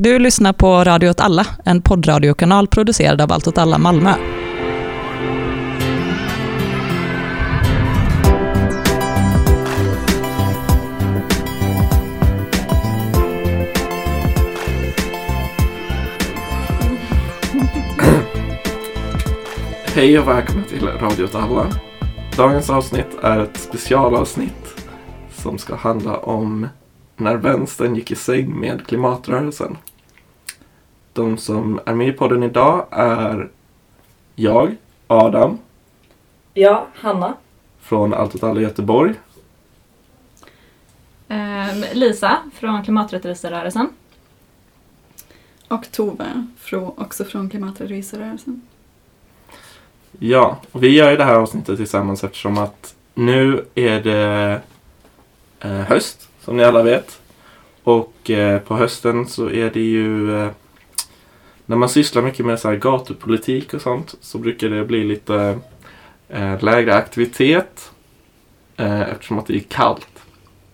Du lyssnar på Radio åt alla, en poddradiokanal producerad av Allt åt alla Malmö. Hej och välkomna till Radio åt alla. Dagens avsnitt är ett specialavsnitt som ska handla om när vänstern gick i säng med klimatrörelsen. De som är med i podden idag är jag, Adam, Ja, Hanna. från Allt åt alla Göteborg. Ehm, Lisa från Klimaträttviserörelsen. Och Tove, också från Klimaträttviserörelsen. Ja, och vi gör ju det här avsnittet tillsammans eftersom att nu är det eh, höst, som ni alla vet. Och eh, på hösten så är det ju eh, när man sysslar mycket med så här gatupolitik och sånt så brukar det bli lite eh, lägre aktivitet eh, eftersom att det är kallt.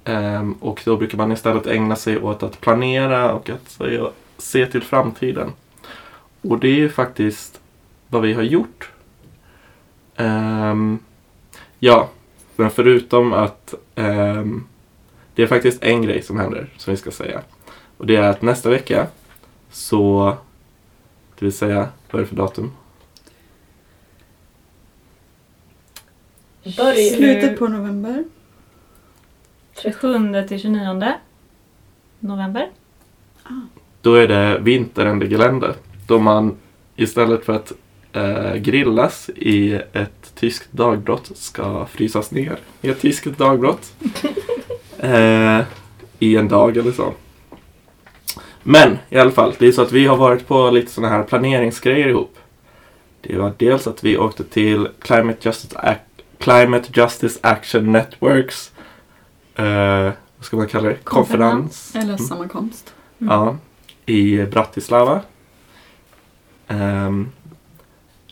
Eh, och då brukar man istället ägna sig åt att planera och att se, se till framtiden. Och det är ju faktiskt vad vi har gjort ehm, ja, men förutom att ehm, det är faktiskt en grej som händer som vi ska säga. Och det är att nästa vecka så, det vill säga, vad är det för datum? Börjar Slutet på november. 27 till 29 november. Då är det vinterändegelände. Då man istället för att eh, grillas i ett tyskt dagbrott ska frysas ner i ett tyskt dagbrott. eh, I en dag eller så. Men i alla fall, det är så att vi har varit på lite sådana här planeringsgrejer ihop. Det var dels att vi åkte till Climate Justice, Ac- Climate Justice Action Networks eh, vad ska man kalla det? Konferens. Eller Mm. sammankomst. Ja, i Bratislava. Ehm,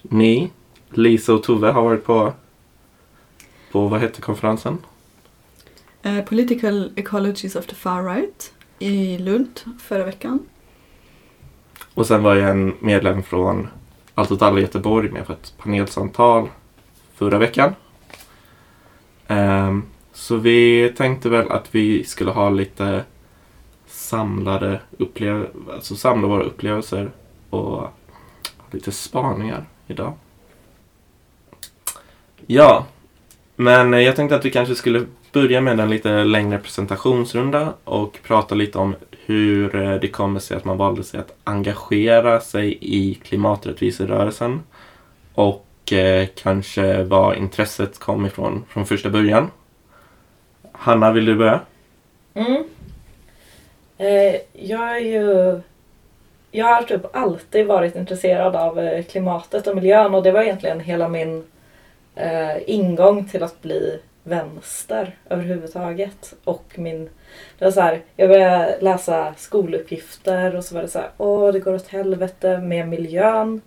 ni, Lisa och Tove har varit på, på vad heter konferensen? Eh, Political Ecologies of the Far Right i Lund förra veckan. Och sen var jag en medlem från Allt åt alla Göteborg med på ett panelsamtal förra veckan. Um, så vi tänkte väl att vi skulle ha lite samlade upplevelser, alltså samla våra upplevelser och lite spaningar idag. Ja, men jag tänkte att vi kanske skulle börja med en lite längre presentationsrunda och prata lite om hur eh, det kommer sig att man valde sig att engagera sig i klimaträttviserörelsen och eh, kanske var intresset kom ifrån från första början. Hanna, vill du börja? Mm. Eh, jag är ju... Jag har typ alltid varit intresserad av eh, klimatet och miljön och det var egentligen hela min eh, ingång till att bli vänster överhuvudtaget. Och min... Det var så här, jag började läsa skoluppgifter och så var det så här, åh det går åt helvete med miljön.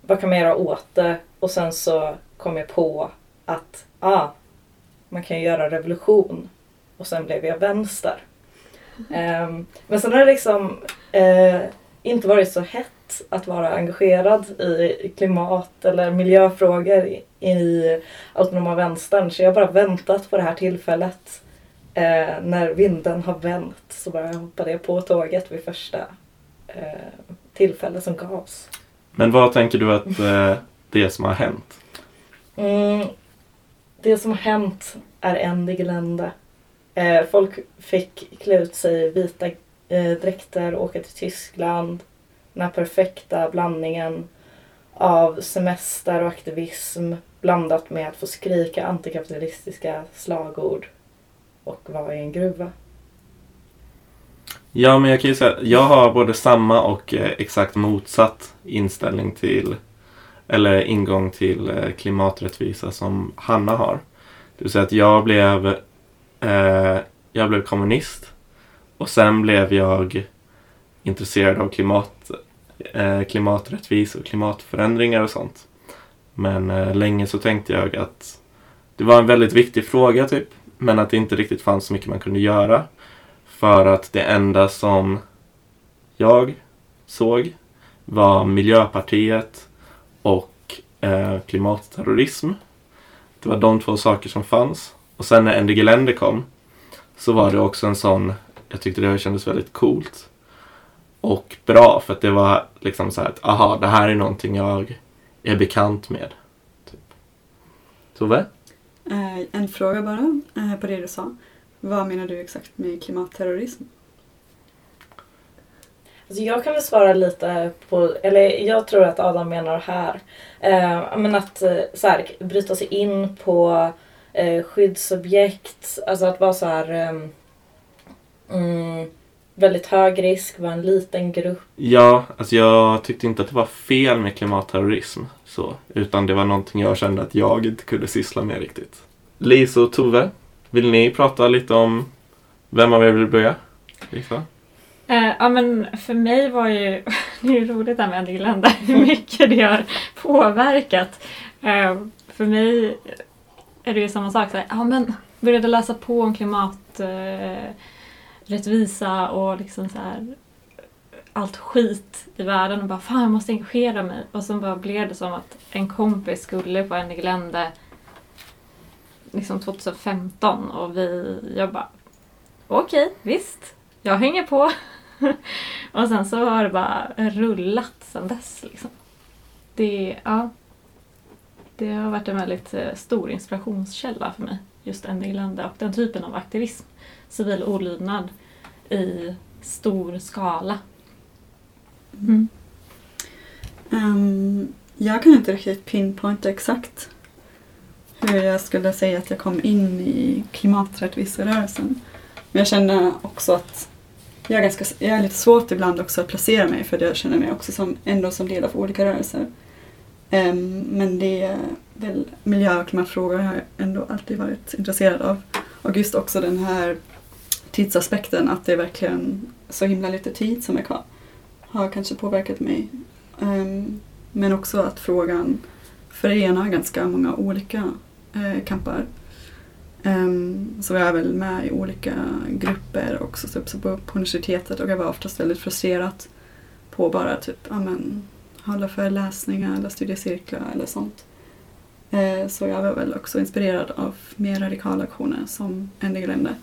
Vad kan man göra åt det? Och sen så kom jag på att ah, man kan ju göra revolution. Och sen blev jag vänster. Ehm, men sen har det liksom eh, inte varit så hett att vara engagerad i klimat eller miljöfrågor i, i autonoma vänstern. Så jag har bara väntat på det här tillfället. Eh, när vinden har vänt så bara hoppade jag på tåget vid första eh, tillfälle som gavs. Men vad tänker du att eh, det som har hänt? Mm, det som har hänt är en gelände. Eh, folk fick klä ut sig i vita eh, dräkter och åka till Tyskland. Den här perfekta blandningen av semester och aktivism blandat med att få skrika antikapitalistiska slagord och vara i en gruva. Ja, men jag kan ju säga att jag har både samma och eh, exakt motsatt inställning till eller ingång till eh, klimaträttvisa som Hanna har. Det vill säga att jag blev eh, jag blev kommunist och sen blev jag intresserad av klimat, Eh, klimaträttvis och klimatförändringar och sånt. Men eh, länge så tänkte jag att det var en väldigt viktig fråga typ. Men att det inte riktigt fanns så mycket man kunde göra. För att det enda som jag såg var Miljöpartiet och eh, klimatterrorism. Det var de två saker som fanns. Och sen när NDG Länder kom så var det också en sån, jag tyckte det kändes väldigt coolt och bra för att det var liksom så här att aha, det här är någonting jag är bekant med. Typ. Tove? Eh, en fråga bara eh, på det du sa. Vad menar du exakt med klimatterrorism? Alltså jag kan väl svara lite på, eller jag tror att Adam menar här, eh, men att eh, så här, bryta sig in på eh, skyddsobjekt, alltså att vara så här mm, väldigt hög risk, vara en liten grupp. Ja, alltså jag tyckte inte att det var fel med klimatterrorism. Så, utan det var någonting jag kände att jag inte kunde syssla med riktigt. Lisa och Tove, vill ni prata lite om vem av er vill börja? Lisa? Eh, ja men för mig var ju, det är ju roligt det här med Andy hur mycket det har påverkat. Eh, för mig är det ju samma sak, så här, ja men började läsa på om klimaträttvisa rättvisa och liksom så här allt skit i världen och bara fan jag måste engagera mig. Och så bara blev det som att en kompis skulle på en Glände liksom 2015 och vi, jag bara okej, okay, visst, jag hänger på. och sen så har det bara rullat sen dess. Liksom. Det, ja, det har varit en väldigt eh, stor inspirationskälla för mig. Just Endiglände och den typen av aktivism. Civil olydnad i stor skala. Mm. Um, jag kan inte riktigt pinpointa exakt hur jag skulle säga att jag kom in i klimaträttviserörelsen. Men jag känner också att jag är, ganska, jag är lite svårt ibland också att placera mig för jag känner mig också som, ändå som del av olika rörelser. Um, men det är väl miljö och klimatfrågor har jag ändå alltid varit intresserad av. Och just också den här tidsaspekten, att det är verkligen så himla lite tid som är kvar, har kanske påverkat mig. Ehm, men också att frågan förenar ganska många olika eh, kampar. Ehm, så jag är väl med i olika grupper också typ, på, universitetet och jag var oftast väldigt frustrerad på bara typ, amen, hålla föreläsningar eller studiecirklar eller sånt. Eh, så jag var väl också inspirerad av mer radikala aktioner som En länder.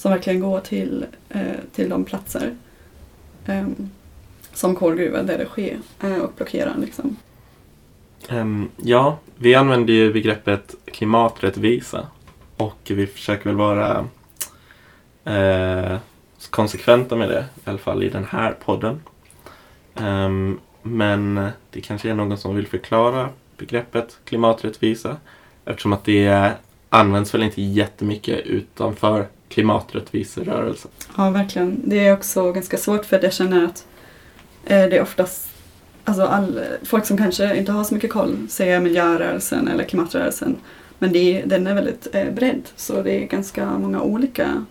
Som verkligen går till, eh, till de platser ehm, som kolgruvor där det sker eh, och blockerar liksom. Um, ja, vi använder ju begreppet klimaträttvisa och vi försöker väl vara eh, konsekventa med det, i alla fall i den här podden. Um, men det kanske är någon som vill förklara begreppet klimaträttvisa eftersom att det används väl inte jättemycket utanför klimaträttviserörelsen. Ja, verkligen. Det är också ganska svårt för att jag känner att eh, det är oftast alltså all, folk som kanske inte har så mycket koll säger miljörörelsen eller klimatrörelsen men det, den är väldigt eh, så det är ganska många olika,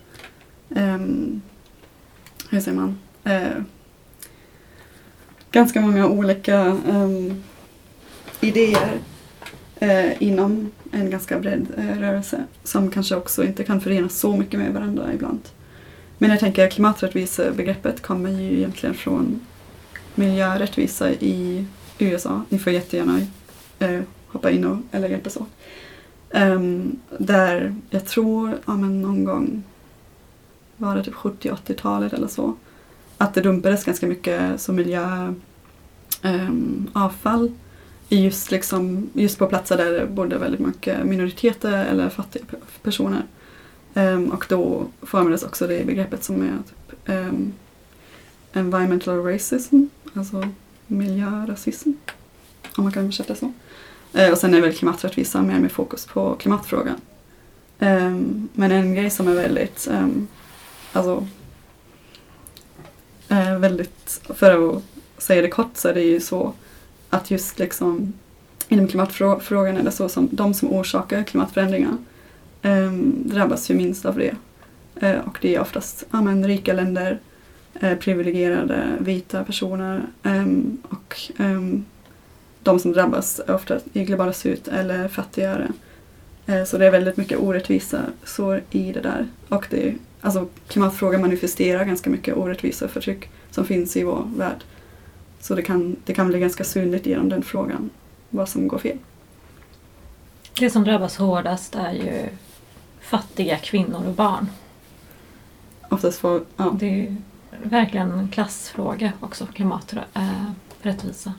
eh, hur säger man, eh, ganska många olika ehm, idéer eh, inom en ganska bred eh, rörelse som kanske också inte kan förenas så mycket med varandra ibland. Men jag tänker klimaträttvisebegreppet kommer ju egentligen från miljörättvisa i USA. Ni får jättegärna eh, hoppa in och, eller hjälpas åt. Um, där jag tror, ja men någon gång var det typ 70-80-talet eller så. Att det dumpades ganska mycket som miljöavfall ehm, um, just, liksom, just på platser där det bodde väldigt mycket minoriteter eller fattiga personer. Um, och då formades också det begreppet som är typ, um, environmental racism, alltså miljörasism. Om man kan översätta så. Uh, och sen är väl klimaträttvisa mer med fokus på klimatfrågan. Um, men en grej som är väldigt, um, alltså, uh, väldigt, för att säga det kort så är det ju så att just liksom inom klimatfrågan är det så som de som orsakar klimatförändringar eh, drabbas ju minst av det. Eh, och det är oftast ja, men, rika länder, eh, privilegierade vita personer ehm, och ehm, de som drabbas ofta i globala syd eller fattigare. Eh, så det är väldigt mycket orättvisa så i det där. Och det alltså klimatfrågan manifesterar ganska mycket orättvisa och förtryck som finns i vår värld. Så det kan, det kan bli ganska synligt genom den frågan, vad som går fel. Det som drabbas hårdast är ju fattiga kvinnor och barn. Oftast får, ja, Det är ju verkligen en klassfråga också, klimaträttvisa.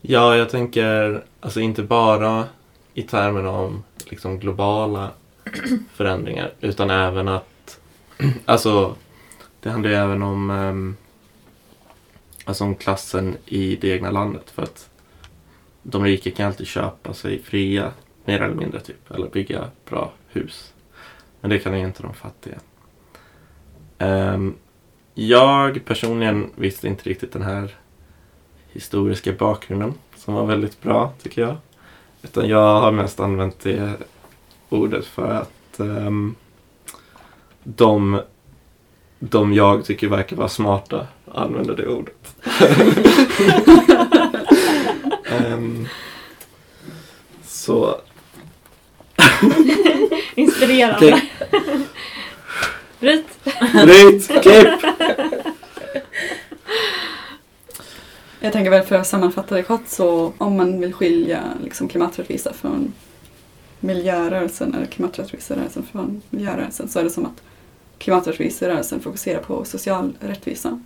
Ja, jag tänker alltså inte bara i termerna om liksom globala förändringar utan även att alltså det handlar ju även om ehm, alltså om klassen i det egna landet för att de rika kan alltid köpa sig fria mer eller mindre typ eller bygga bra hus. Men det kan ju inte de fattiga. Um, jag personligen visste inte riktigt den här historiska bakgrunden som var väldigt bra tycker jag. Utan jag har mest använt det ordet för att um, de, de jag tycker verkar vara smarta använder det ordet. Ehm, så, Inspirerande. Bryt! Bryt! Klipp! Jag tänker väl för att sammanfatta det kort så om man vill skilja liksom klimaträttvisa från miljörörelsen eller klimaträttviserörelsen från miljörörelsen så är det som att klimaträttviserörelsen fokuserar på social rättvisa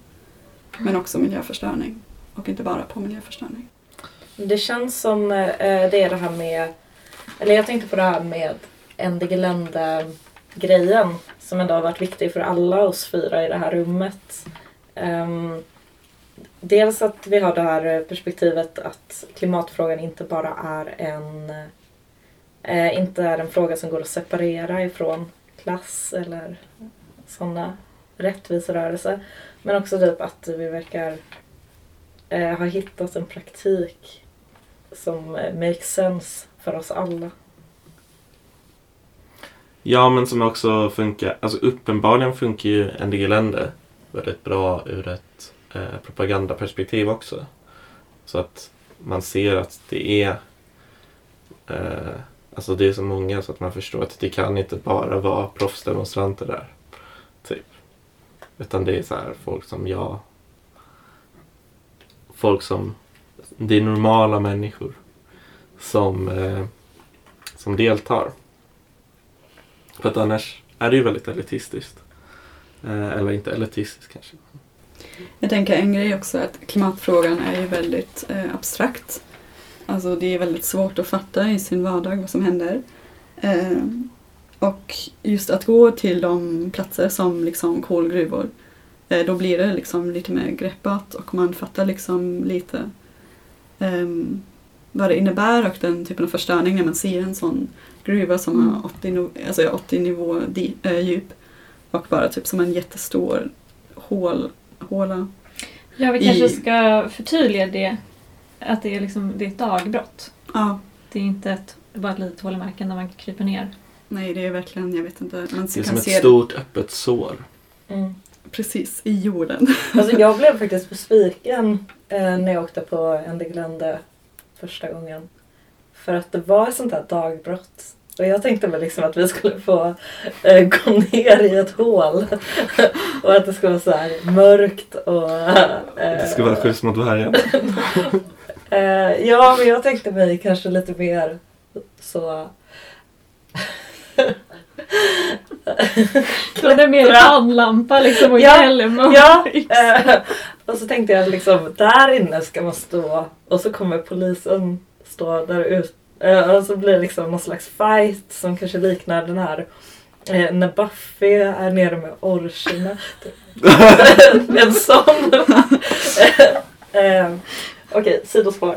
men också miljöförstöring och inte bara på miljöförstöring. Det känns som eh, det är det här med, eller jag tänkte på det här med Endigelände-grejen som ändå har varit viktig för alla oss fyra i det här rummet. Um, dels att vi har det här perspektivet att klimatfrågan inte bara är en eh, inte är en fråga som går att separera ifrån klass eller sådana rättviserörelser. Men också typ att vi verkar eh, ha hittat en praktik som eh, makes sense för oss alla. Ja, men som också funkar, alltså uppenbarligen funkar ju Endigelände väldigt bra ur ett eh, propagandaperspektiv också. Så att man ser att det är eh, Alltså det är så många så att man förstår att det kan inte bara vara proffsdemonstranter där. Utan det är så här folk som jag. Folk som, det är normala människor. Som, eh, som deltar. För att annars är det ju väldigt elitistiskt. Eh, eller inte elitistiskt kanske. Jag tänker en grej också att klimatfrågan är ju väldigt eh, abstrakt. Alltså det är väldigt svårt att fatta i sin vardag vad som händer. Eh, och just att gå till de platser som liksom kolgruvor, eh, då blir det liksom lite mer greppbart och man fattar liksom lite eh, vad det innebär och den typen av förstöring när man ser en sån gruva som har 80, no- alltså 80 nivå di- eh, djup och bara typ som en jättestor hål, håla. Ja, vi I- kanske ska förtydliga det. Att det är, liksom, det är ett dagbrott. Ja, Det är inte ett, bara ett litet hål i marken där man kryper ner. Nej det är verkligen, jag vet inte, man Det är som ett det stort öppet sår. Mm. precis i jorden. Alltså jag blev faktiskt besviken eh, när jag åkte på Endiglände första gången. För att det var ett sånt här dagbrott. Och jag tänkte väl liksom att vi skulle få eh, gå ner i ett hål. och att det skulle vara så här mörkt och... Eh, Det ska vara skydds mot vargen. eh, ja, men jag tänkte mig kanske lite mer så... Det är mer pannlampa liksom och Ja, hjälm och Ja, eh, och så tänkte jag liksom där inne ska man stå och så kommer polisen stå där ute. Eh, och så blir det liksom någon slags fight som kanske liknar den här eh, när Buffy är nere med orcherna. en sån. eh, Okej, sidospår.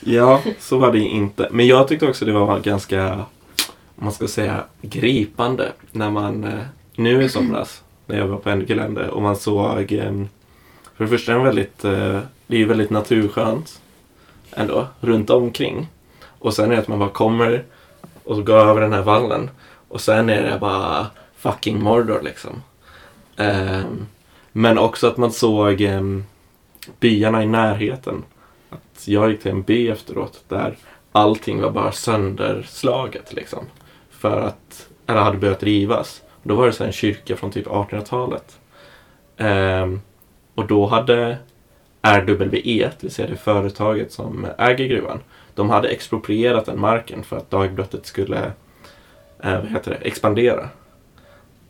Ja, så var det inte. Men jag tyckte också det var ganska, man ska säga, gripande när man eh, nu i somras, när jag var på Engelände och man såg, eh, för det första är väldigt, eh, det är ju väldigt naturskönt ändå, runt omkring. Och sen är det att man bara kommer och så går över den här vallen och sen är det bara fucking Mordor liksom. Ehm, men också att man såg ehm, byarna i närheten. Att jag gick till en by efteråt där allting var bara sönderslaget liksom. För att eller hade börjat rivas. Då var det så här en kyrka från typ 1800-talet. Um, ehm, och då hade RWE, det vill säga det företaget som äger gruvan, de hade exproprierat den marken för att dagbrottet skulle eh, vad heter det, expandera.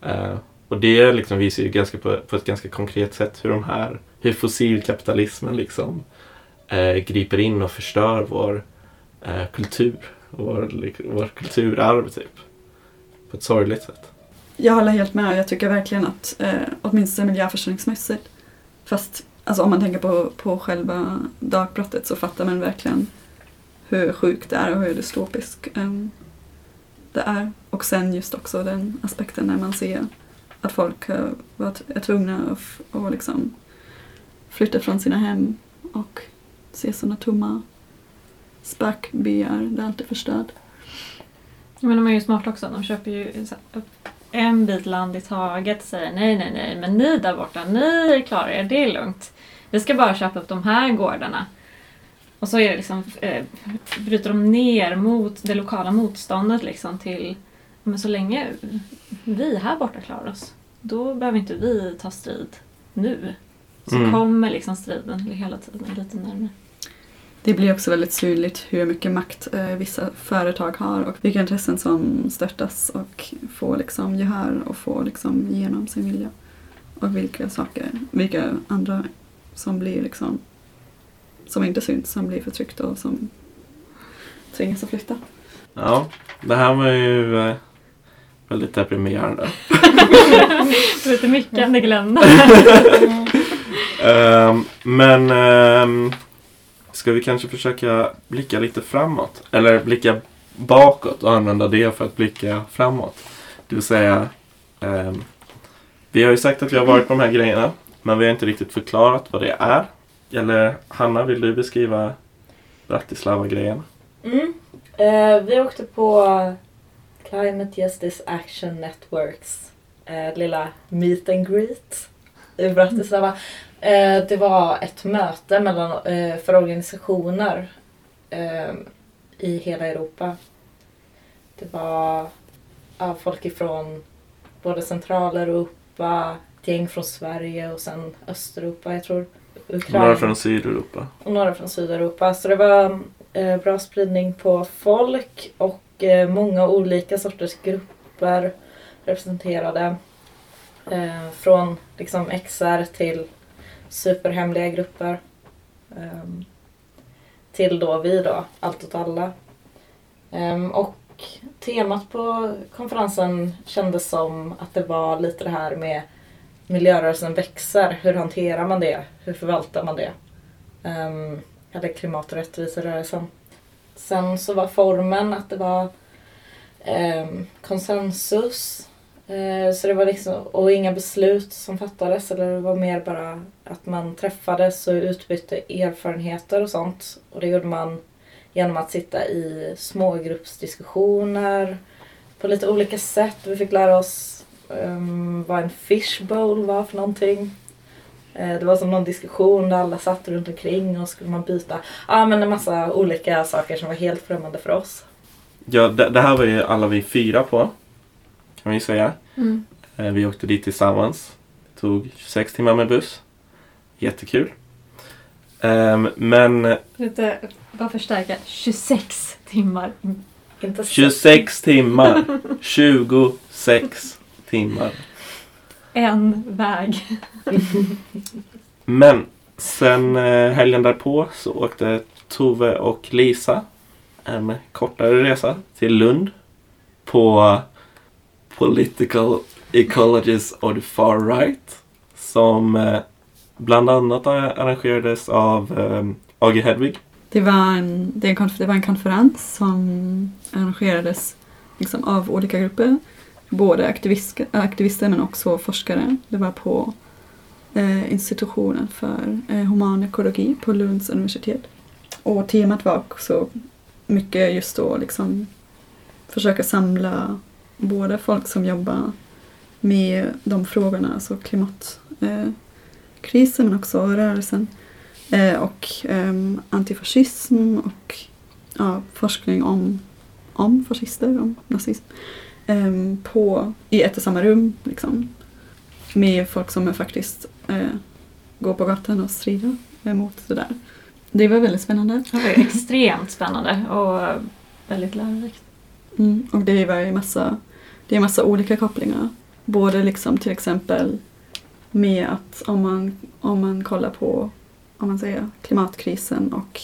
Eh, och det liksom visar ju ganska på, på ett ganska konkret sätt hur de här, hur fossilkapitalismen liksom eh, griper in och förstör vår eh, kultur, vår, vår kulturarv typ. På ett sorgligt sätt. Jag håller helt med. Jag tycker verkligen att, eh, åtminstone miljöförstöringsmässigt, fast alltså, om man tänker på, på själva dagbrottet så fattar man verkligen hur sjukt det är och hur dystopiskt eh, det är. Och sen just också den aspekten när man ser att folk är tvungna att att liksom flytta från sina hem och se sådana tomma spökbyar där allt är förstört. Men de är ju smarta också. De köper ju en bit land i taget och säger nej, nej, nej, men ni där borta, ni klarar er, det är lugnt. Vi ska bara köpa upp de här gårdarna. Och så är det liksom, eh, bryter de ner mot det lokala motståndet liksom till, men så länge vi här borta klarar oss, då behöver inte vi ta strid nu. Så Mm. kommer liksom striden hela tiden lite närmare. Det blir också väldigt synligt hur mycket makt eh, vissa företag har och vilka intressen som störtas och får liksom gehör och får liksom igenom sin vilja. Och vilka saker, vilka andra som blir liksom som inte syns, som blir förtryckta och som tvingas att flytta. Ja, det här var ju eh, väldigt deprimerande. Lite mycket Anne-Glenda. Ehm, men ehm, ska vi kanske försöka blicka lite framåt? Eller blicka bakåt och använda det för att blicka framåt. Det vill säga, eh, vi har ju sagt att vi har varit på de här grejerna, men vi har inte riktigt förklarat vad det är. Eller Hanna, vill du beskriva Bratislava-grejen? Mm. Eh, vi åkte på Climate Justice Action Networks eh, lilla meet and greet i Bratislava. Eh, det var ett möte mellan, eh, för organisationer eh, i hela Europa. Det var folk ifrån både Centraleuropa, ett gäng från Sverige och sen Östeuropa, jag tror Ukraina. Några från Sydeuropa. och några från Sydeuropa. Så det var bra spridning på folk och många olika sorters grupper representerade. Från liksom XR till superhemliga grupper. Um, till då vi då, Allt åt alla. Um, och temat på konferensen kändes som att det var lite det här med miljörörelsen växer. Hur hanterar man det? Hur förvaltar man det? Um, eller klimat och rättviserörelsen. Sen så var formen att det var um, konsensus. Eh, så det var liksom, och inga beslut som fattades. Eller det var mer bara att man träffades och utbytte erfarenheter och sånt. Och det gjorde man genom att sitta i smågruppsdiskussioner på lite olika sätt. Vi fick lära oss um, vad en fishbowl var för någonting. Eh, det var som någon diskussion där alla satt runt omkring och skulle man byta. Ja men en massa olika saker som var helt främmande för oss. Ja, det, det här var ju alla vi fyra på. Kan vi säga. Mm. Eh, Vi åkte dit tillsammans. Det tog 26 timmar med buss. Jättekul. Ehm, men Lite, bara förstärka, 26 timmar. Inte så- 26 timmar. 26 timmar. En väg. Men sen eh, helgen därpå så åkte Tove och Lisa en kortare resa till Lund på Political Ecologies of the Far Right som eh, bland annat arrangerades av eh, AG Hedvig. Det var en, det, en det var en konferens som arrangerades liksom av olika grupper. Både aktivister, aktivister men också forskare. Det var på eh, institutionen för eh, human ekologi på Lunds universitet. Och temat var också mycket just då liksom försöka samla både folk som jobbar med de frågorna, alltså klimatkrisen eh, men också rörelsen eh, och ehm, antifascism och ja, forskning om, om fascister, om nazism. Ehm, på, i ett och samma rum. Liksom, med folk som faktiskt eh, går på gatan och strider mot det där. Det var väldigt spännande. Det var extremt spännande och väldigt lärorikt. Mm, och det var ju massa, det är massa olika kopplingar. Både liksom till exempel med att om man, om man kollar på om man säger, klimatkrisen och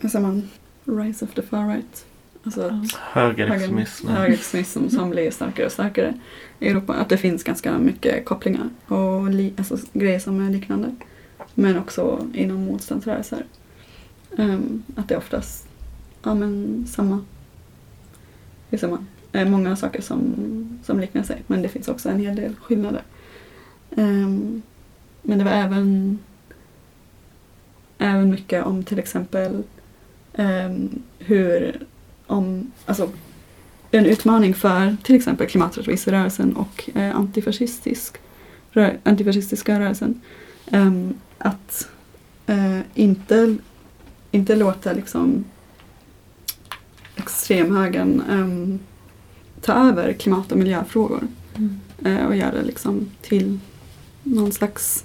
hur säger man, rise of the far right. Alltså att Högerextremism. högerextremism som blir starkare och starkare i Europa. Att det finns ganska mycket kopplingar och li, alltså, grejer som är liknande. Men också inom motståndsrörelser. Um, att det är oftast ja, men samma, det är samma. många saker som, som liknar sig. Men det finns också en hel del skillnader. Um, men det var även, även mycket om till exempel um, hur om, alltså, en utmaning för till exempel klimaträttviserörelsen och eh, antifascistisk, rö, antifascistiska rörelsen. Um, att uh, inte, inte låta liksom extremhögern um, ta över klimat och miljöfrågor Mm. uh, och göra det liksom till någon slags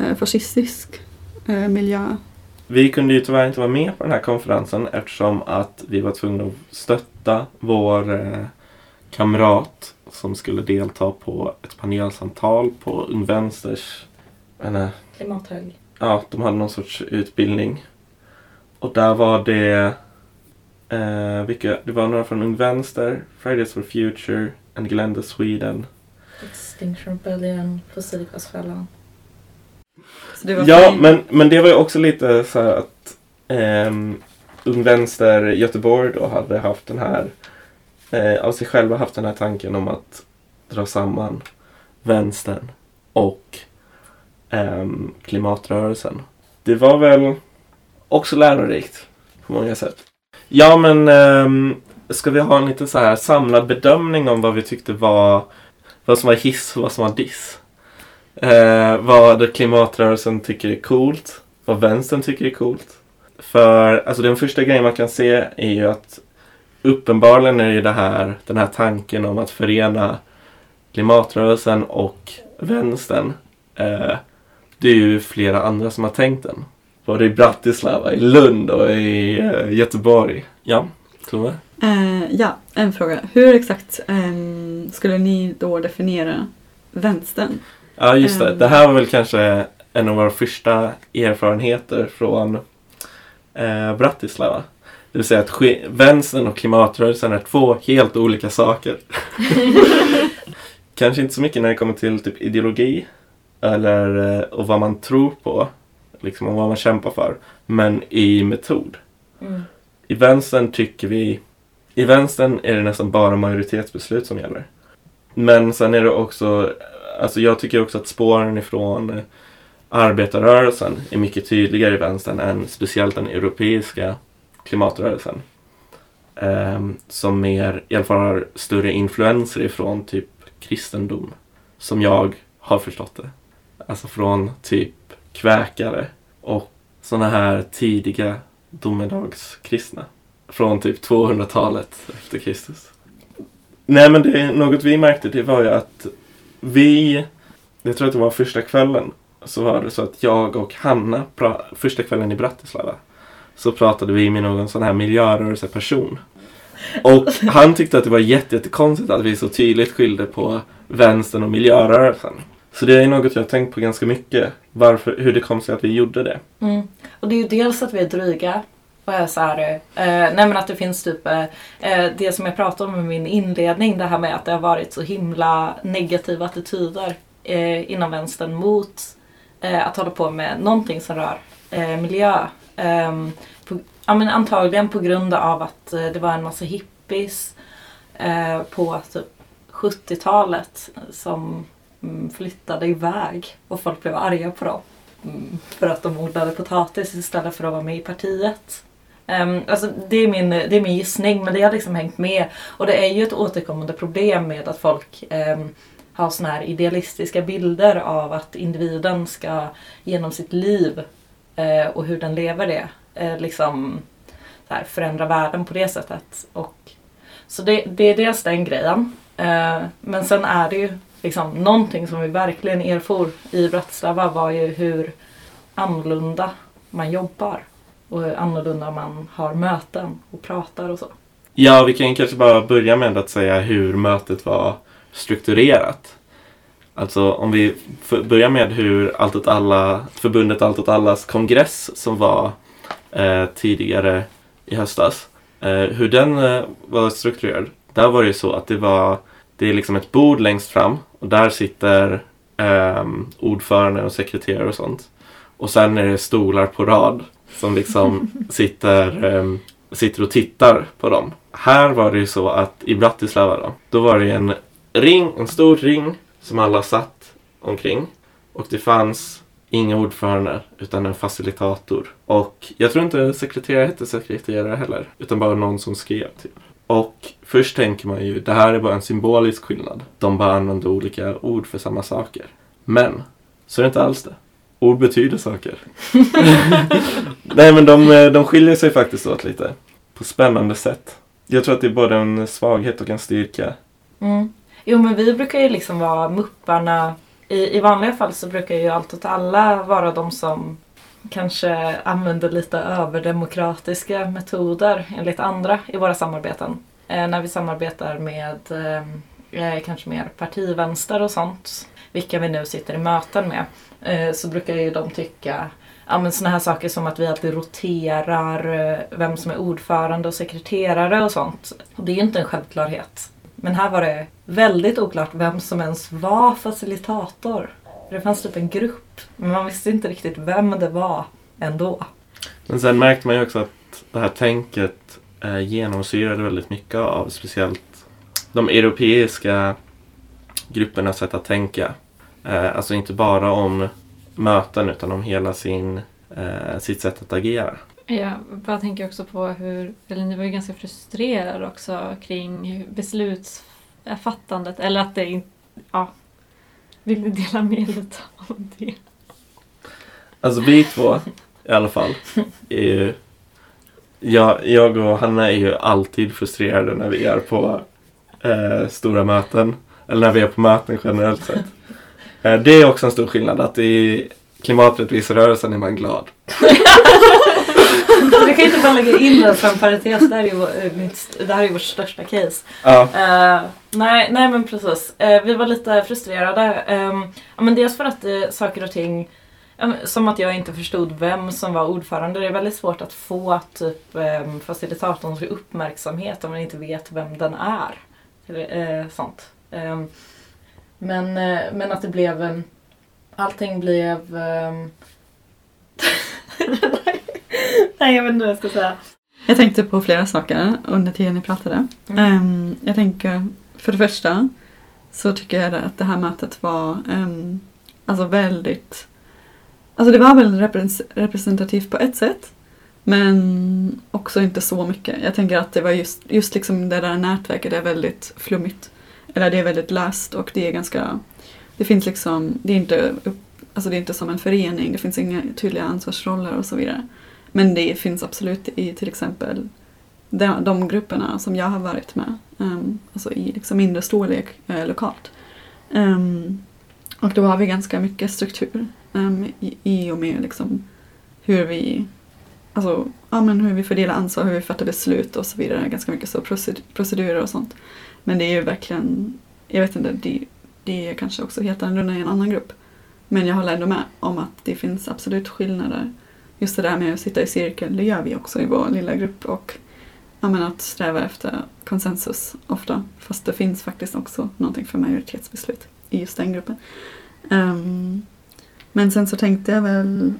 uh, fascistisk uh, miljö. Vi kunde ju tyvärr inte vara med på den här konferensen eftersom att vi var tvungna att stötta vår kamrat som skulle delta på ett panelsamtal på Ung Vänsters Klimathelg. ja, de hade någon sorts utbildning. Och där var det eh, vilka, det var några från Ung Vänster, Fridays for Future, and Glenda Sweden. Extinction Rebellion, var Ja, men, men det var ju också lite så här att ehm, Ung Vänster Göteborg då hade haft den här, eh, av sig själva haft den här tanken om att dra samman vänstern och ehm, klimatrörelsen. Det var väl också lärorikt på många sätt. Ja, men um, ska vi ha en lite så här samlad bedömning om vad vi tyckte var vad som var hiss och vad som var diss? Uh, vad klimatrörelsen tycker är coolt. Vad vänstern tycker är coolt. För alltså den första grejen man kan se är ju att uppenbarligen är ju det här, den här tanken om att förena klimatrörelsen och vänstern. Eh, det är ju flera andra som har tänkt den. Både i Bratislava, i Lund och i eh, Göteborg. Ja, Tove? Eh, ja, en fråga. Hur exakt ehm, skulle ni då definiera vänstern? Ja, just det. Ehm. Det här var väl kanske en av våra första erfarenheter från eh, Bratislava. Det vill säga att vänstern och klimatrörelsen är två helt olika saker. kanske inte så mycket när det kommer till typ ideologi eller eh, och vad man tror på. Liksom och vad man kämpar för. Men i metod. Mm. I vänstern tycker vi... I vänstern är det nästan bara majoritetsbeslut som gäller. Men sen är det också... Alltså jag tycker också att spåren ifrån arbetarrörelsen är mycket tydligare i vänstern än speciellt den europeiska klimatrörelsen. Ehm, som mer, i alla fall har större influenser ifrån typ kristendom. Som jag har förstått det. Alltså från typ kväkare och sådana här tidiga domedagskristna. Från typ 200-talet efter Kristus. Nej men det, något vi märkte det var ju att vi, jag tror att det var första kvällen, så var det så att jag och Hanna, pra, första kvällen i Bratislava, så pratade vi med någon sån här miljörörelseperson. Och han tyckte att det var jätte- jättekonstigt att vi så tydligt skilde på vänstern och miljörörelsen. Så det är något jag har tänkt på ganska mycket. Varför, hur det kom sig att vi gjorde det. Mm. Och det är ju dels att vi är dryga. Och är så här, eh, nej men att det finns typ eh, eh det som jag pratade om i min inledning. Det här med att det har varit så himla negativa attityder eh, inom vänstern mot eh, att hålla på med någonting som rör eh, miljö. Ehm, på, ja, men antagligen på grund av att eh, det var en massa hippies eh, på typ 70-talet som Mm, flyttade iväg och folk blev arga på dem. Mm, för att de odlade potatis istället för att vara med i partiet. Um, alltså det, är min, det är min gissning men det har liksom hängt med. Och det är ju ett återkommande problem med att folk um, har såna här idealistiska bilder av att individen ska genom sitt liv uh, och hur den lever det uh, liksom så här, förändra världen på det sättet. Och, så det, det är dels den grejen. Uh, men sen är det ju liksom någonting som vi verkligen erfor i Bratislava var ju hur annorlunda man jobbar. Och hur annorlunda man har möten och pratar och så. Ja, vi kan kanske bara börja med att säga hur mötet var strukturerat. Alltså om vi börjar med hur Allt åt alla, förbundet Allt åt allas kongress som var eh, tidigare i höstas. Eh, hur den eh, var strukturerad. Där var det ju så att det var det är liksom ett bord längst fram och där sitter ehm, ordförande och sekreterare och sånt. Och sen är det stolar på rad som liksom sitter, ehm, sitter och tittar på dem. Här var det ju så att i Bratislava då, då var det en ring, en stor ring som alla satt omkring. Och det fanns inga ordförande utan en facilitator. Och jag tror inte sekreterare hette sekreterare heller. Utan bara någon som skrev typ. Och först tänker man ju, det här är bara en symbolisk skillnad. De bara använder olika ord för samma saker. Men, så är det inte alls det. Ord betyder saker. Nej men de, de skiljer sig faktiskt åt lite. På spännande sätt. Jag tror att det är både en svaghet och en styrka. Mm. Jo men vi brukar ju liksom vara mupparna. I, I vanliga fall så brukar ju allt åt alla vara de som kanske använder lite överdemokratiska metoder enligt andra i våra samarbeten. Eh, när vi samarbetar med eh, eh, kanske mer partivänster och sånt, vilka vi nu sitter i möten med, så brukar ju de tycka ja, men såna här saker som att vi alltid roterar vem som är ordförande och sekreterare och sånt. Och det är ju inte en självklarhet. Men här var det väldigt oklart vem som ens var facilitator. Det fanns typ en grupp, men man visste inte riktigt vem det var ändå. Men sen märkte man ju också att det här tänket eh, genomsyrade väldigt mycket av speciellt de europeiska gruppernas sätt att tänka. Eh, alltså inte bara om möten utan om hela sin, eh, sitt sätt att agera. Jag bara tänker också på hur, eller ni var ju ganska frustrerade också kring beslutsfattandet, eller att det inte, ja. Vill ni dela med lite om det? Alltså vi två i alla fall är ju jag, jag och Hanna är ju alltid frustrerade när vi är på eh, stora möten. Eller när vi är på möten generellt sett. Eh, det är också en stor skillnad att i klimaträttviserörelsen är man glad. Vi kan inte bara lägga in det som parentes, det här är ju, eh, mitt- det här är ju vårt största case. Ja, Eh, nej, nej men precis. Eh, vi var lite frustrerade. Ehm, ja, men dels för att eh, saker och ting, som att jag inte förstod vem som var ordförande. Det är väldigt svårt att få typ um, facilitatorns uppmärksamhet om man inte vet vem den är. Eller, eh, sånt. Ehm, men, eh, men att det blev, allting blev ehm, Nej jag vet inte vad jag ska säga. Jag tänkte på flera saker under tiden ni pratade. Mm. Ehm, jag tänker, för det första så tycker jag att det här mötet var alltså väldigt... Alltså det var väl representativt på ett sätt. Men också inte så mycket. Jag tänker att det var just, just liksom det där nätverket är väldigt flummigt. Eller det är väldigt löst och det är ganska... Det finns liksom, det är inte, upp, alltså det är inte som en förening, det finns inga tydliga ansvarsroller och så vidare. Men det finns absolut i till exempel de, de grupperna som jag har varit med. Um, alltså i liksom mindre storlek eh, lokalt. Um, och då har vi ganska mycket struktur um, i, i och med liksom hur vi Alltså, ja, men hur vi fördelar ansvar, hur vi fattar beslut och så vidare. Ganska mycket så procedurer och sånt. Men det är ju verkligen, jag vet inte, det, det är kanske också helt annorlunda i en annan grupp. Men jag håller ändå med om att det finns absolut skillnader. Just det där med att sitta i cirkel, det gör vi också i vår lilla grupp. Och ja, men att sträva efter konsensus ofta. Fast det finns faktiskt också någonting för majoritetsbeslut i just den gruppen. Um, men sen så tänkte jag väl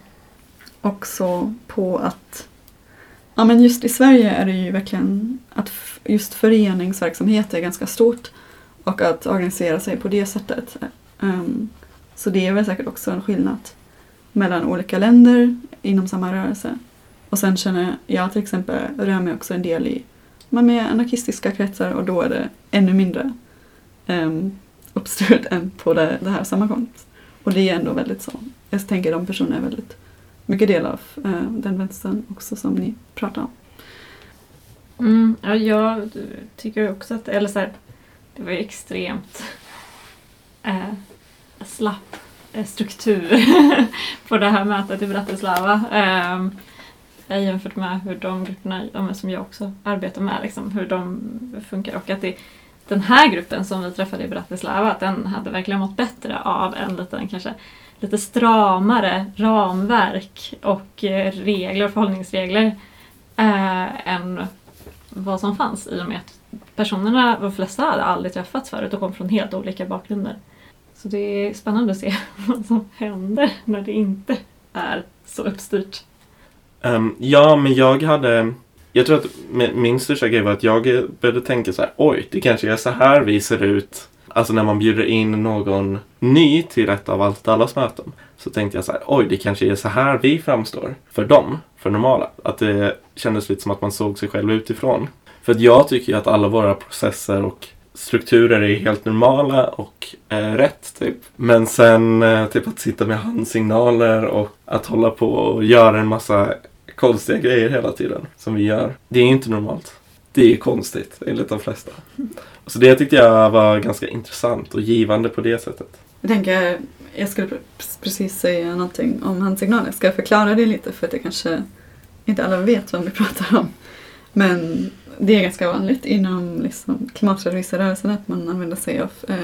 också på att ja, men just i Sverige är det ju verkligen att just föreningsverksamhet är ganska stort och att organisera sig på det sättet. Um, så det är väl säkert också en skillnad mellan olika länder inom samma rörelse. Och sen känner jag till exempel, rör mig också en del i man med anarkistiska kretsar och då är det ännu mindre um, uppstyrt än på det, det här sammankomst. Och det är ändå väldigt så. Jag tänker de personerna är väldigt mycket del av eh, den vänstern också som ni pratar om. Mm, ja, jag tycker också att, eller så här, det var ju extremt eh, slapp eh, struktur på det här mötet i Bratislava. Ehm, eh, jämfört med hur de grupperna ja, som jag också arbetar med, liksom, hur de funkar och att det, den här gruppen som vi träffade i Bratislava, att den hade verkligen mått bättre av en liten kanske lite stramare ramverk och eh, regler, förhållningsregler eh, än vad som fanns i och med att personerna, de flesta hade aldrig träffats förut och kom från helt olika bakgrunder. Så det är spännande att se vad som händer när det inte är så uppstyrt. Um, ja, men jag hade... Jag tror att min största grej var att jag började tänka så här, oj, det kanske är så här vi ser ut. Alltså när man bjuder in någon ny till ett av allt allas möten. Så tänkte jag så här, oj, det kanske är så här vi framstår för dem, för normala. Att det kändes lite som att man såg sig själv utifrån. För att jag tycker ju att alla våra processer och strukturer är helt normala och eh, rätt. Typ. Men sen eh, typ att sitta med handsignaler och att hålla på och göra en massa konstiga grejer hela tiden som vi gör. Det är inte normalt. Det är konstigt enligt de flesta. Så det tyckte jag var ganska intressant och givande på det sättet. Jag tänker, jag skulle precis säga någonting om handsignaler. Ska jag förklara det lite för att det kanske inte alla vet vad vi pratar om. Men det är ganska vanligt inom liksom, klimaträttviserörelsen att man använder sig av eh,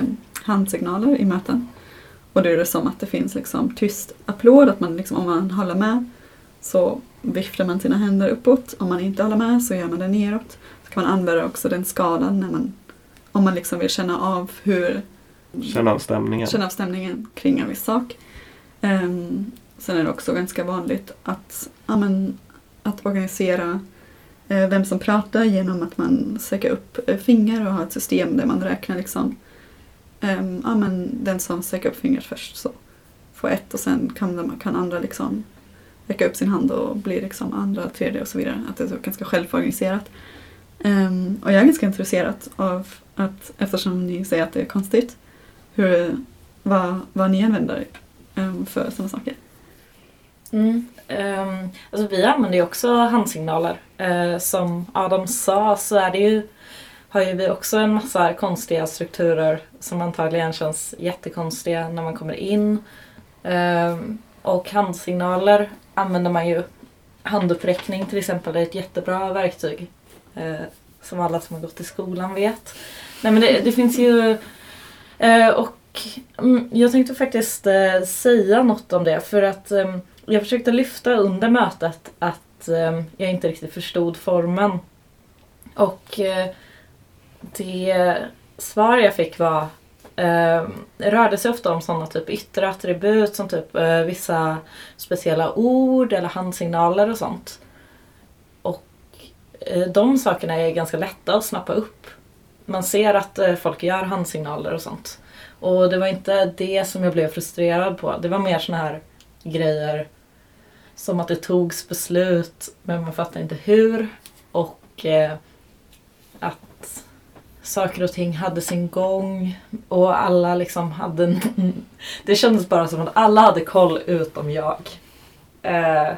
handsignaler i möten. Och då är det som att det finns liksom, tyst applåd, att man liksom, om man håller med så viftar man sina händer uppåt. Om man inte håller med så gör man det neråt. Så kan man använda också den skalan när man, om man liksom vill känna av hur Känna av stämningen. Känna av stämningen kring en viss sak. Um, sen är det också ganska vanligt att, ja, men, att organisera Eh, vem som pratar genom att man söker upp eh, finger och har ett system där man räknar liksom um, ja, men den som söker upp fingret först så får ett och sen kan, kan andra liksom räcka upp sin hand och bli liksom andra, tredje och så vidare. Att det är ganska självorganiserat. Um, och jag är ganska intresserad av att, eftersom ni säger att det är konstigt, hur, vad, vad ni använder um, för sådana saker. Mm. Um, alltså vi använder ju också handsignaler. Uh, som Adam sa så är det ju, har ju vi också en massa konstiga strukturer som antagligen känns jättekonstiga när man kommer in. Um, och handsignaler använder man ju. Handuppräckning till exempel är ett jättebra verktyg. Eh, som alla som har gått i skolan vet. Nej men det, det finns ju Eh, och mm, jag tänkte faktiskt eh, säga något om det för att eh, jag försökte lyfta under mötet att eh, jag inte riktigt förstod formen. Och eh, det svar jag fick var eh, rörde sig ofta om sådana typ yttre attribut som typ eh, vissa speciella ord eller handsignaler och sånt. Och eh, de sakerna är ganska lätta att snappa upp. Man ser att eh, folk gör handsignaler och sånt. Och det var inte det som jag blev frustrerad på. Det var mer såna här grejer som att det togs beslut men man fattar inte hur. Och eh, att saker och ting hade sin gång och alla liksom hade... det kändes bara som att alla hade koll utom jag. Eh,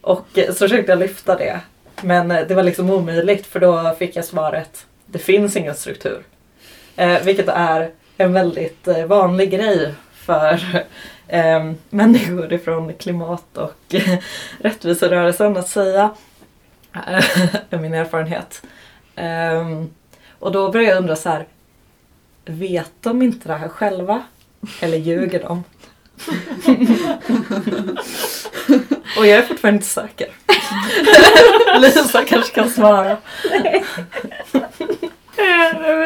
och så försökte jag lyfta det. Men eh, det var liksom omöjligt för då fick jag svaret det finns ingen struktur. Eh, vilket är en väldigt eh, vanlig grej för eh, människor ifrån klimat och rättviserörelsen att säga. är min erfarenhet. Ehm, och då börjar jag undra så här. Vet de inte det här själva? Eller ljuger de? och jag är fortfarande inte säker. Lisa kanske kan svara.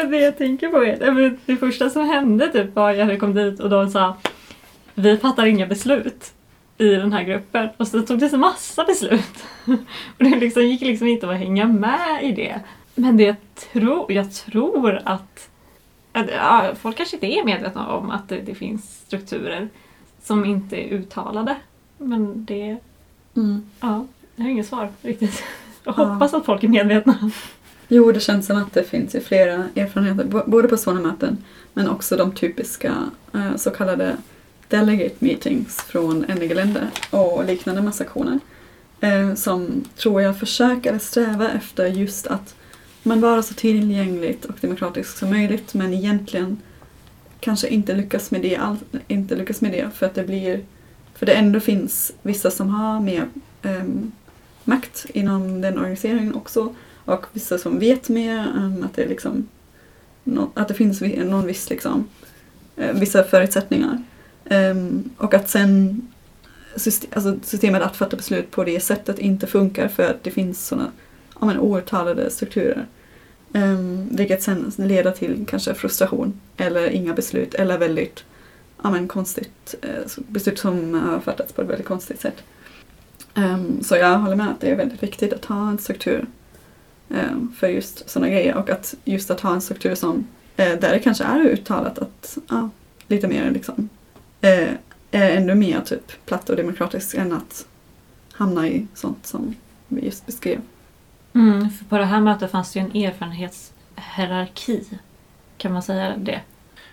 det jag tänker på är det första som hände typ var att jag kom dit och de sa vi fattar inga beslut i den här gruppen. Och så tog det så massa beslut. Och det liksom, gick liksom inte att hänga med i det. Men det jag, tro, jag tror att, att ja, folk kanske inte är medvetna om att det, det, finns strukturer som inte är uttalade. Men det... Mm. Ja, jag har inget svar riktigt. Jag ja. hoppas att folk är medvetna. Jo, det känns som att det finns ju flera erfarenheter, både på sådana möten men också de typiska eh, så kallade delegate meetings från NG-länder och liknande massaktioner. Eh, som tror jag försöker sträva efter just att men vara så tillgängligt och demokratiskt som möjligt men egentligen kanske inte lyckas med det, all, inte lyckas med det för att det blir för det ändå finns vissa som har mer um, makt inom den organiseringen också och vissa som vet mer, um, att, det liksom, no, att det finns någon viss liksom, uh, vissa förutsättningar. Um, och att sen system, alltså systemet att fatta beslut på det sättet inte funkar för att det finns sådana ja, men, outtalade strukturer. Um, vilket sen leder till kanske frustration eller inga beslut eller väldigt ja, men, konstigt eh, beslut som har fattats på ett väldigt konstigt sätt. Um, så jag håller med att det är väldigt viktigt att ha en struktur um, för just sådana grejer och att just att ha en struktur som uh, där det kanske är uttalat att uh, lite mer liksom uh, är ännu mer typ platt och demokratiskt än att hamna i sånt som vi just beskrev. Mm, för på det här mötet fanns det ju en erfarenhetshierarki. Kan man säga det?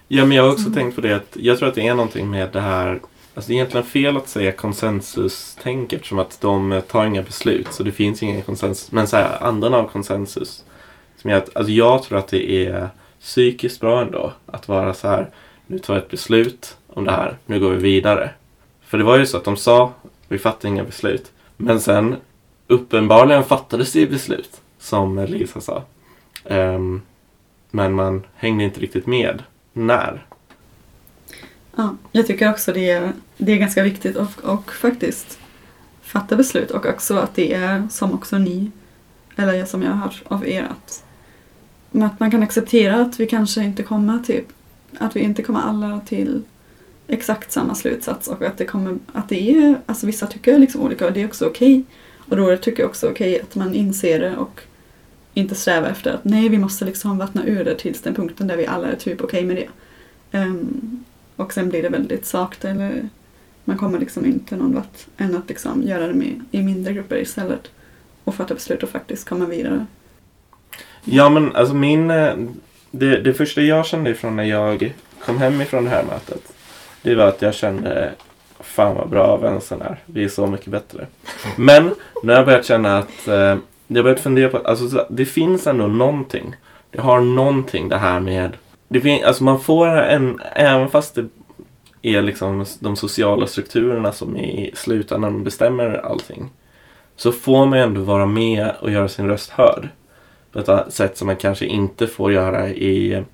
Ja, men jag har också mm. tänkt på det att jag tror att det är någonting med det här Alltså det är egentligen fel att säga konsensus-tänk eftersom att de tar inga beslut så det finns ingen konsensus. Men så här, andan av konsensus. Som att, alltså jag tror att det är psykiskt bra ändå att vara så här, nu tar vi ett beslut om det här, nu går vi vidare. För det var ju så att de sa, vi fattar inga beslut. Men sen uppenbarligen fattades det beslut, som Lisa sa. Um, men man hängde inte riktigt med. När? Ja, jag tycker också det är, det är ganska viktigt och, och faktiskt fatta beslut och också att det är som också ni, eller som jag har hört av er, att, att man kan acceptera att vi kanske inte kommer till, att vi inte kommer alla till exakt samma slutsats och att det kommer, att det är, alltså vissa tycker liksom olika och det är också okej. Okay. Och då tycker jag också okej okay att man inser det och inte strävar efter att nej vi måste liksom vattna ur det tills den punkten där vi alla är typ okej okay med det. Um, och sen blir det väldigt svagt eller man kommer liksom inte någon vart än att liksom göra det med, i mindre grupper istället och fatta beslut och faktiskt komma vidare. Ja men alltså min, eh, det, det första jag kände ifrån när jag kom hem ifrån det här mötet det var att jag kände fan vad bra vänstern är. Vi är så mycket bättre. Men nu har jag börjat känna att eh, jag har börjat fundera på att alltså, det finns ändå någonting. Det har någonting det här med det fin- alltså man får en, även fast det är liksom de sociala strukturerna som i slutändan bestämmer allting. Så får man ändå vara med och göra sin röst hörd. På ett sätt som man kanske inte får göra i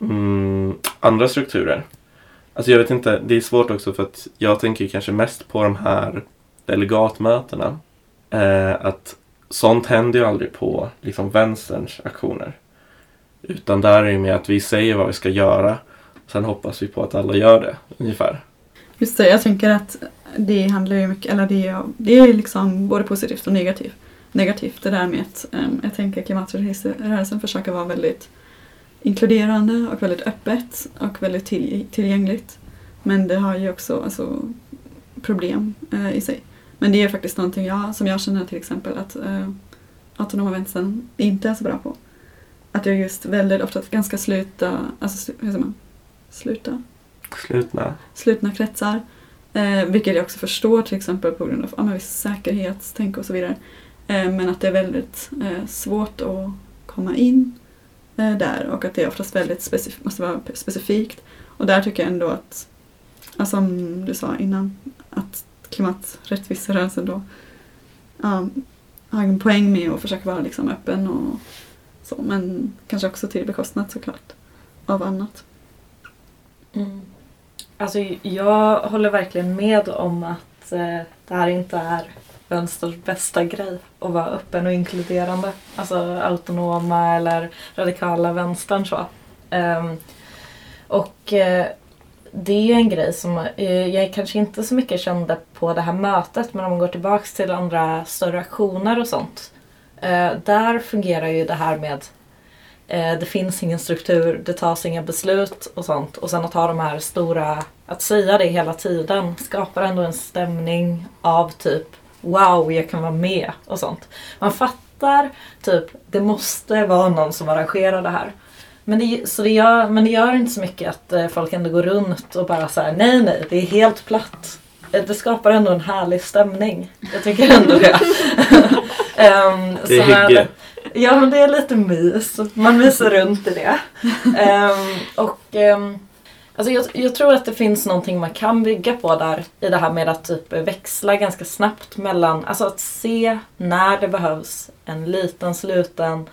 mm, andra strukturer. Alltså jag vet inte, det är svårt också för att jag tänker kanske mest på de här delegatmötena. Eh, att sånt händer ju aldrig på liksom vänsterns aktioner. Utan där är det mer att vi säger vad vi ska göra. Sen hoppas vi på att alla gör det, ungefär. Just det, jag tänker att det handlar ju mycket, eller det är, det är liksom både positivt och negativt. Negativt det där med att um, jag tänker klimatrörelsen försöker vara väldigt inkluderande och väldigt öppet och väldigt till, tillgängligt. Men det har ju också alltså, problem uh, i sig. Men det är faktiskt någonting jag, som jag känner till exempel att uh, autonoma vänstern inte är så bra på att jag just väldigt ofta ganska sluta, alltså hur säger man? Sluta? Slutna. Slutna kretsar. Eh, vilket jag också förstår till exempel på grund av ja, viss säkerhetstänk och så vidare. Eh, men att det är väldigt eh, svårt att komma in eh, Eh, där och att det är oftast väldigt specif måste vara specifikt. Och där tycker jag ändå att, alltså, som du sa innan, att klimaträttviserörelsen då um, har en poäng med att försöka vara liksom öppen och så, men kanske också till bekostnad såklart av annat. Mm. Alltså jag håller verkligen med om att eh, det här inte är vänsters bästa grej att vara öppen och inkluderande. Alltså autonoma eller radikala vänstern så. Um, och uh, det är ju en grej som uh, jag kanske inte så mycket kände på det här mötet men om man går tillbaks till andra större aktioner och sånt Uh, där fungerar ju det här med det finns ingen struktur, det tas inga beslut och sånt. Och sen att ha de här stora, att säga det hela tiden skapar ändå en stämning av typ wow, jag kan vara med och sånt. Man fattar typ, det måste vara någon som arrangerar det här. Men det, så det, gör, men det gör inte så mycket att eh, folk ändå går runt och bara säger nej, nej, det är helt platt. Eh, det skapar ändå en härlig stämning. Jag tycker ändå det. um, det är hygge. Ja, men det är lite mys. Man myser runt i det. Ehm, och ehm, alltså jag, jag tror att det finns någonting man kan bygga på där i det här med att typ växla ganska snabbt mellan, alltså att se när det behövs en liten sluten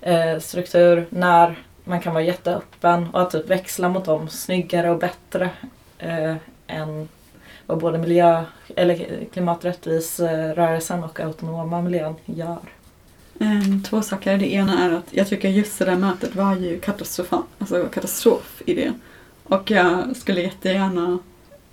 eh, struktur, när man kan vara jätteöppen och att typ växla mot dem snyggare och bättre eh, än vad både miljö eller klimaträttvis-rörelsen eh, och autonoma miljön gör. Ehm, två saker. Det ena är att jag tycker just det där mötet var ju katastrofa, alltså katastrof i det. Och jag skulle jättegärna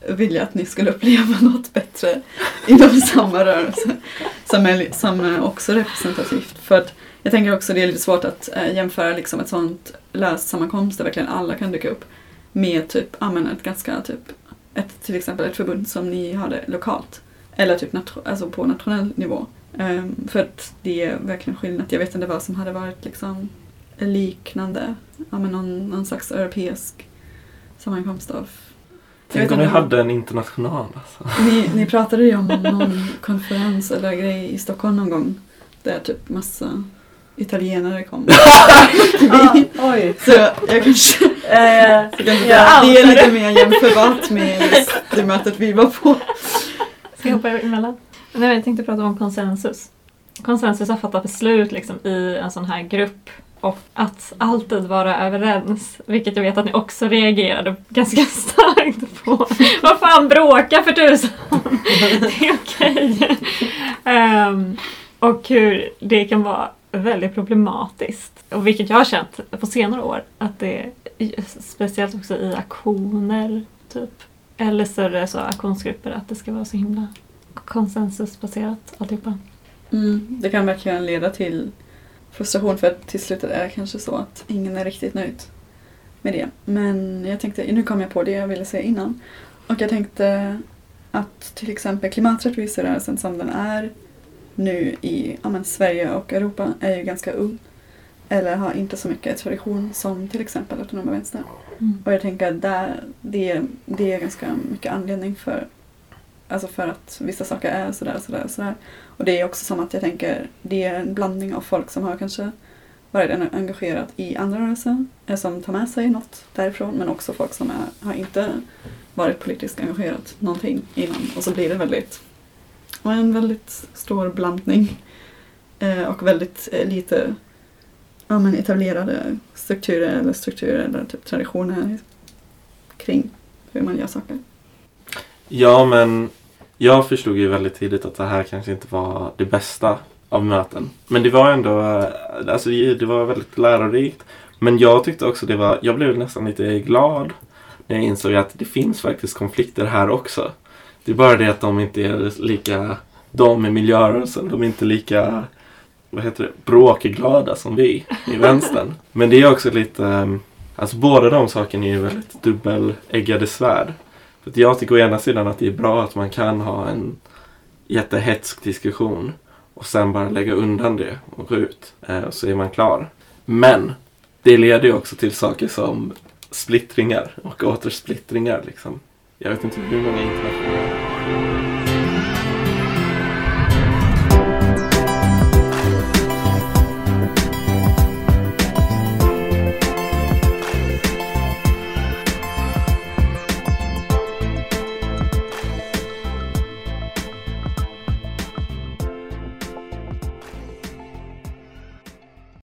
vilja att ni skulle uppleva något bättre inom samma rörelse som är, som är också representativt. För att jag tänker också det är lite svårt att eh, jämföra liksom ett sånt löst sammankomst där verkligen alla kan dyka upp med typ, ja men ett ganska typ, ett, till exempel ett förbund som ni hade lokalt. Eller typ nation, alltså på nationell nivå. Um, för att det är verkligen skillnad. Jag vet inte vad som hade varit liksom liknande, ja men någon, någon slags europeisk sammankomst av Tänk om vi hade en international alltså. ni, ni pratade ju om någon konferens eller grej i Stockholm någon gång där typ massa italienare kom. oj! Så jag kanske, Eh, så kanske Ja. det är lite mer jämförbart med det mötet vi var på. Ska jag hoppa emellan? Nej, men jag tänkte prata om konsensus. Konsensus har fattat beslut liksom, i en sån här grupp och att alltid vara överens, vilket jag vet att ni också reagerade ganska starkt på. Vad fan, bråka för tusan! Det är okej. Um, och hur det kan vara väldigt problematiskt. Och vilket jag har känt på senare år, att det speciellt också i aktioner, typ. Eller större så aktionsgrupper, att det ska vara så himla konsensusbaserat alltihopa. Mm, det kan verkligen leda till frustration för att till slut är det kanske så att ingen är riktigt nöjd med det. Men jag tänkte, nu kom jag på det jag ville säga innan. Och jag tänkte att till exempel klimaträttviserörelsen som den är nu i ja, men Sverige och Europa är ju ganska ung. Eller har inte så mycket tradition som till exempel autonoma vänster. Mm. Och jag tänker att där, det, det är ganska mycket anledning för, alltså för att vissa saker är sådär och sådär och sådär. Och det är också som att jag tänker, det är en blandning av folk som har kanske varit engagerat i andra rörelser, eh, som tar med sig något därifrån, men också folk som är, har inte varit politiskt engagerat någonting innan. Och så blir det väldigt, och en väldigt stor blandning eh, och väldigt eh, lite ja, men etablerade strukturer eller strukturer eller typ traditioner kring hur man gör saker. Ja, men jag förstod ju väldigt tidigt att det här kanske inte var det bästa av möten. Men det var ändå, eh, alltså det var väldigt lärorikt. Men jag tyckte också det var, jag blev nästan lite glad när jag insåg att det finns faktiskt konflikter här också. Det är bara det att de inte är lika, de i miljörörelsen, de är inte lika, vad heter det, bråkglada som vi i vänstern. Men det är också lite, eh, alltså båda de sakerna är ju väldigt dubbeläggade svärd. För jag tycker å ena sidan att det är bra att man kan ha en jättehetsk diskussion och sen bara lägga undan det och gå ut. Eh, och så är man klar. Men det leder ju också till saker som splittringar och återsplittringar. Liksom. Jag vet inte hur många internationella